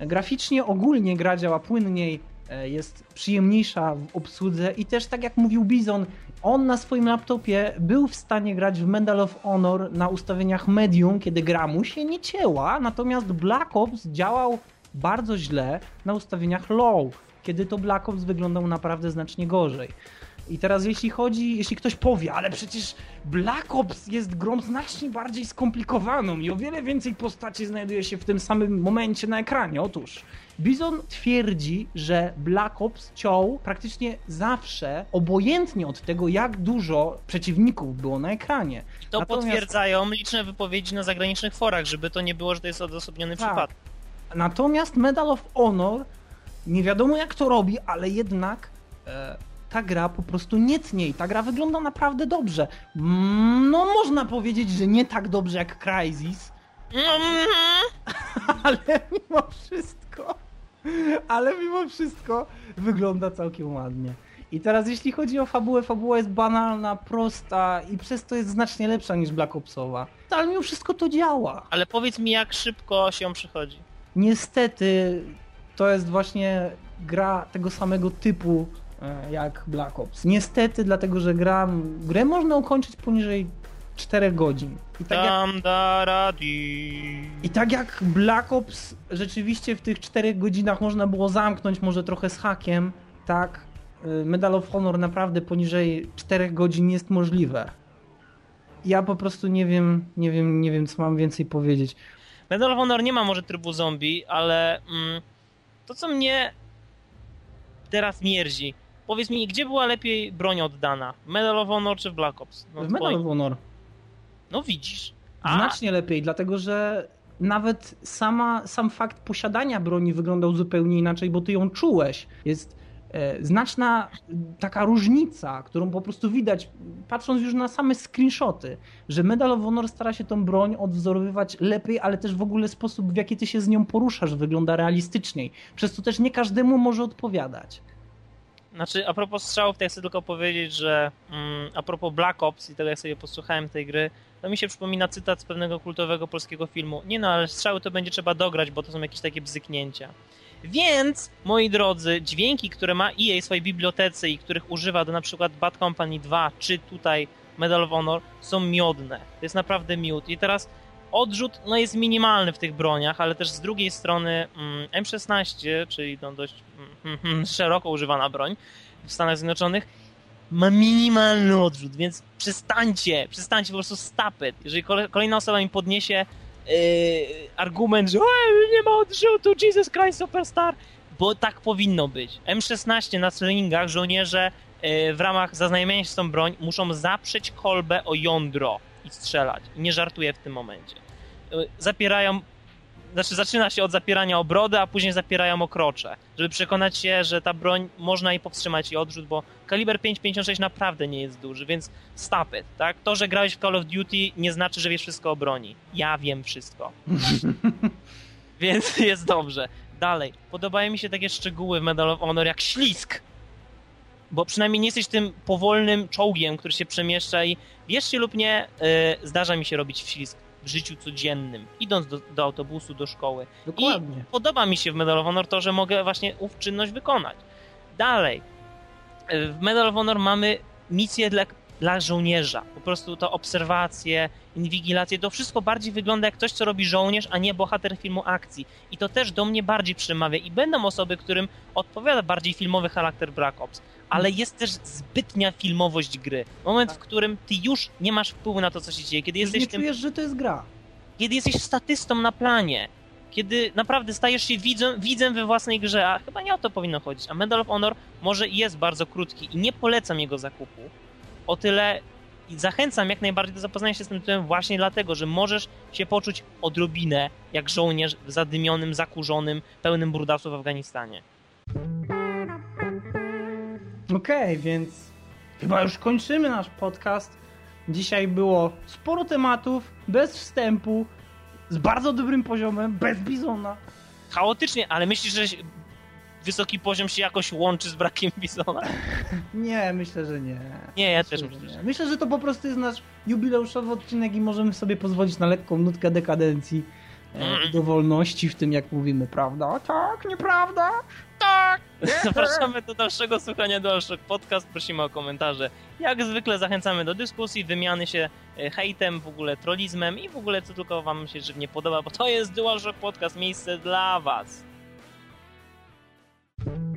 Graficznie ogólnie gra działa płynniej, e, jest przyjemniejsza w obsłudze i też tak jak mówił Bizon, on na swoim laptopie był w stanie grać w Medal of Honor na ustawieniach medium, kiedy gra mu się nie cięła, natomiast Black Ops działał bardzo źle na ustawieniach low, kiedy to Black Ops wyglądał naprawdę znacznie gorzej. I teraz jeśli chodzi, jeśli ktoś powie, ale przecież Black Ops jest grą znacznie bardziej skomplikowaną i o wiele więcej postaci znajduje się w tym samym momencie na ekranie. Otóż Bizon twierdzi, że Black Ops ciął praktycznie zawsze, obojętnie od tego, jak dużo przeciwników było na ekranie. to Natomiast- potwierdzają liczne wypowiedzi na zagranicznych forach, żeby to nie było, że to jest odosobniony Tak. przypadek. Natomiast Medal of Honor nie wiadomo jak to robi, ale jednak e, ta gra po prostu nie tnie i ta gra wygląda naprawdę dobrze. No można powiedzieć, że nie tak dobrze jak Crysis, Mhm. *laughs* ale mimo wszystko, ale mimo wszystko wygląda całkiem ładnie. I teraz jeśli chodzi o fabułę, fabuła jest banalna, prosta i przez to jest znacznie lepsza niż Black Opsowa. Ale mimo wszystko to działa. Ale powiedz mi, jak szybko się przychodzi. Niestety to jest właśnie gra tego samego typu e, jak Black Ops. Niestety, dlatego że gra, grę można ukończyć poniżej 4 godzin. I tak, jak. I tak jak Black Ops rzeczywiście w tych 4 godzinach można było zamknąć może trochę z hakiem, tak e, Medal of Honor naprawdę poniżej 4 godzin jest możliwe. Ja po prostu nie wiem, nie wiem, nie wiem co mam więcej powiedzieć. Medal of Honor nie ma może trybu zombie, ale mm, to co mnie teraz mierzi. Powiedz mi, gdzie była lepiej broń oddana? W Medal of Honor czy w Black Ops? No, w Medal twoim- of Honor no widzisz. A, Znacznie lepiej, dlatego że nawet sama, sam fakt posiadania broni wyglądał zupełnie inaczej, bo ty ją czułeś. Jest znaczna taka różnica, którą po prostu widać, patrząc już na same screenshoty, że Medal of Honor stara się tą broń odwzorowywać lepiej, ale też w ogóle sposób, w jaki ty się z nią poruszasz, wygląda realistyczniej. Przez to też nie każdemu może odpowiadać. Znaczy, a propos strzałów, to ja chcę tylko powiedzieć, że mm, a propos Black Ops i tego, jak sobie posłuchałem tej gry, to mi się przypomina cytat z pewnego kultowego polskiego filmu. Nie no, ale strzały to będzie trzeba dograć, bo to są jakieś takie bzyknięcia. Więc, moi drodzy, dźwięki, które ma EA w swojej bibliotece i których używa do na przykład Bad Company 2, czy tutaj Medal of Honor, są miodne. To jest naprawdę miód. I teraz odrzut no, jest minimalny w tych broniach, ale też z drugiej strony mm, M16, czyli no, dość mm, mm, *laughs* szeroko używana broń w Stanach Zjednoczonych, ma minimalny odrzut, więc przestańcie, przestańcie po prostu stop it. Jeżeli kole, kolejna osoba mi podniesie argument, że "Ej, nie ma odrzutu, Jesus Christ Superstar, bo tak powinno być. M16 na slingach żołnierze yy, w ramach zaznajamiania się z tą broń muszą zaprzeć kolbę o jądro i strzelać. Nie żartuję w tym momencie. Yy, Zapierają znaczy zaczyna się od zapierania obrody, a później zapierają okrocze, żeby przekonać się, że ta broń można jej powstrzymać i odrzut, bo kaliber 5.56 naprawdę nie jest duży, więc stop it, tak? To, że grałeś w Call of Duty nie znaczy, że wiesz wszystko o broni. Ja wiem wszystko. *laughs* więc jest dobrze. Dalej. Podobają mi się takie szczegóły w Medal of Honor jak ślisk. Bo przynajmniej nie jesteś tym powolnym czołgiem, który się przemieszcza i wierzcie lub nie, yy, zdarza mi się robić ślisk w życiu codziennym, idąc do, do autobusu, do szkoły. Dokładnie. I podoba mi się w Medal of Honor to, że mogę właśnie ów czynność wykonać. Dalej. W Medal of Honor mamy misję dla, dla żołnierza. Po prostu to obserwacje, inwigilacje, to wszystko bardziej wygląda jak coś, co robi żołnierz, a nie bohater filmu akcji. I to też do mnie bardziej przemawia. I będą osoby, którym odpowiada bardziej filmowy charakter Black Ops. Ale jest też zbytnia filmowość gry. Moment, w którym ty już nie masz wpływu na to, co się dzieje. Kiedy Już jesteś nie tym czujesz, że to jest gra. kiedy jesteś statystą na planie, kiedy naprawdę stajesz się widzem, widzem we własnej grze, a chyba nie o to powinno chodzić. A Medal of Honor może jest bardzo krótki i nie polecam jego zakupu. O tyle i zachęcam jak najbardziej do zapoznania się z tym tytułem właśnie dlatego, że możesz się poczuć odrobinę jak żołnierz w zadymionym, zakurzonym, pełnym brudasów w Afganistanie. Okej, więc chyba już kończymy nasz podcast. Dzisiaj było sporo tematów, bez wstępu, z bardzo dobrym poziomem, bez bizona. Chaotycznie, ale myślisz, że wysoki poziom się jakoś łączy z brakiem *laughs* Bizona? Nie, myślę, że nie. Nie, ja Myślę, też myślę, że nie. Myślę, że to po prostu jest nasz jubileuszowy odcinek i możemy sobie pozwolić na lekką nutkę dekadencji e, Mm. i dowolności w tym, jak mówimy, prawda? Tak, nieprawda? *laughs* Zapraszamy do dalszego słuchania DualShock Podcast. Prosimy o komentarze. Jak zwykle zachęcamy do dyskusji, wymiany się e, hejtem, w ogóle trollizmem i w ogóle co tylko wam się żywnie podoba, bo to jest DualShock Podcast, miejsce dla was. thank you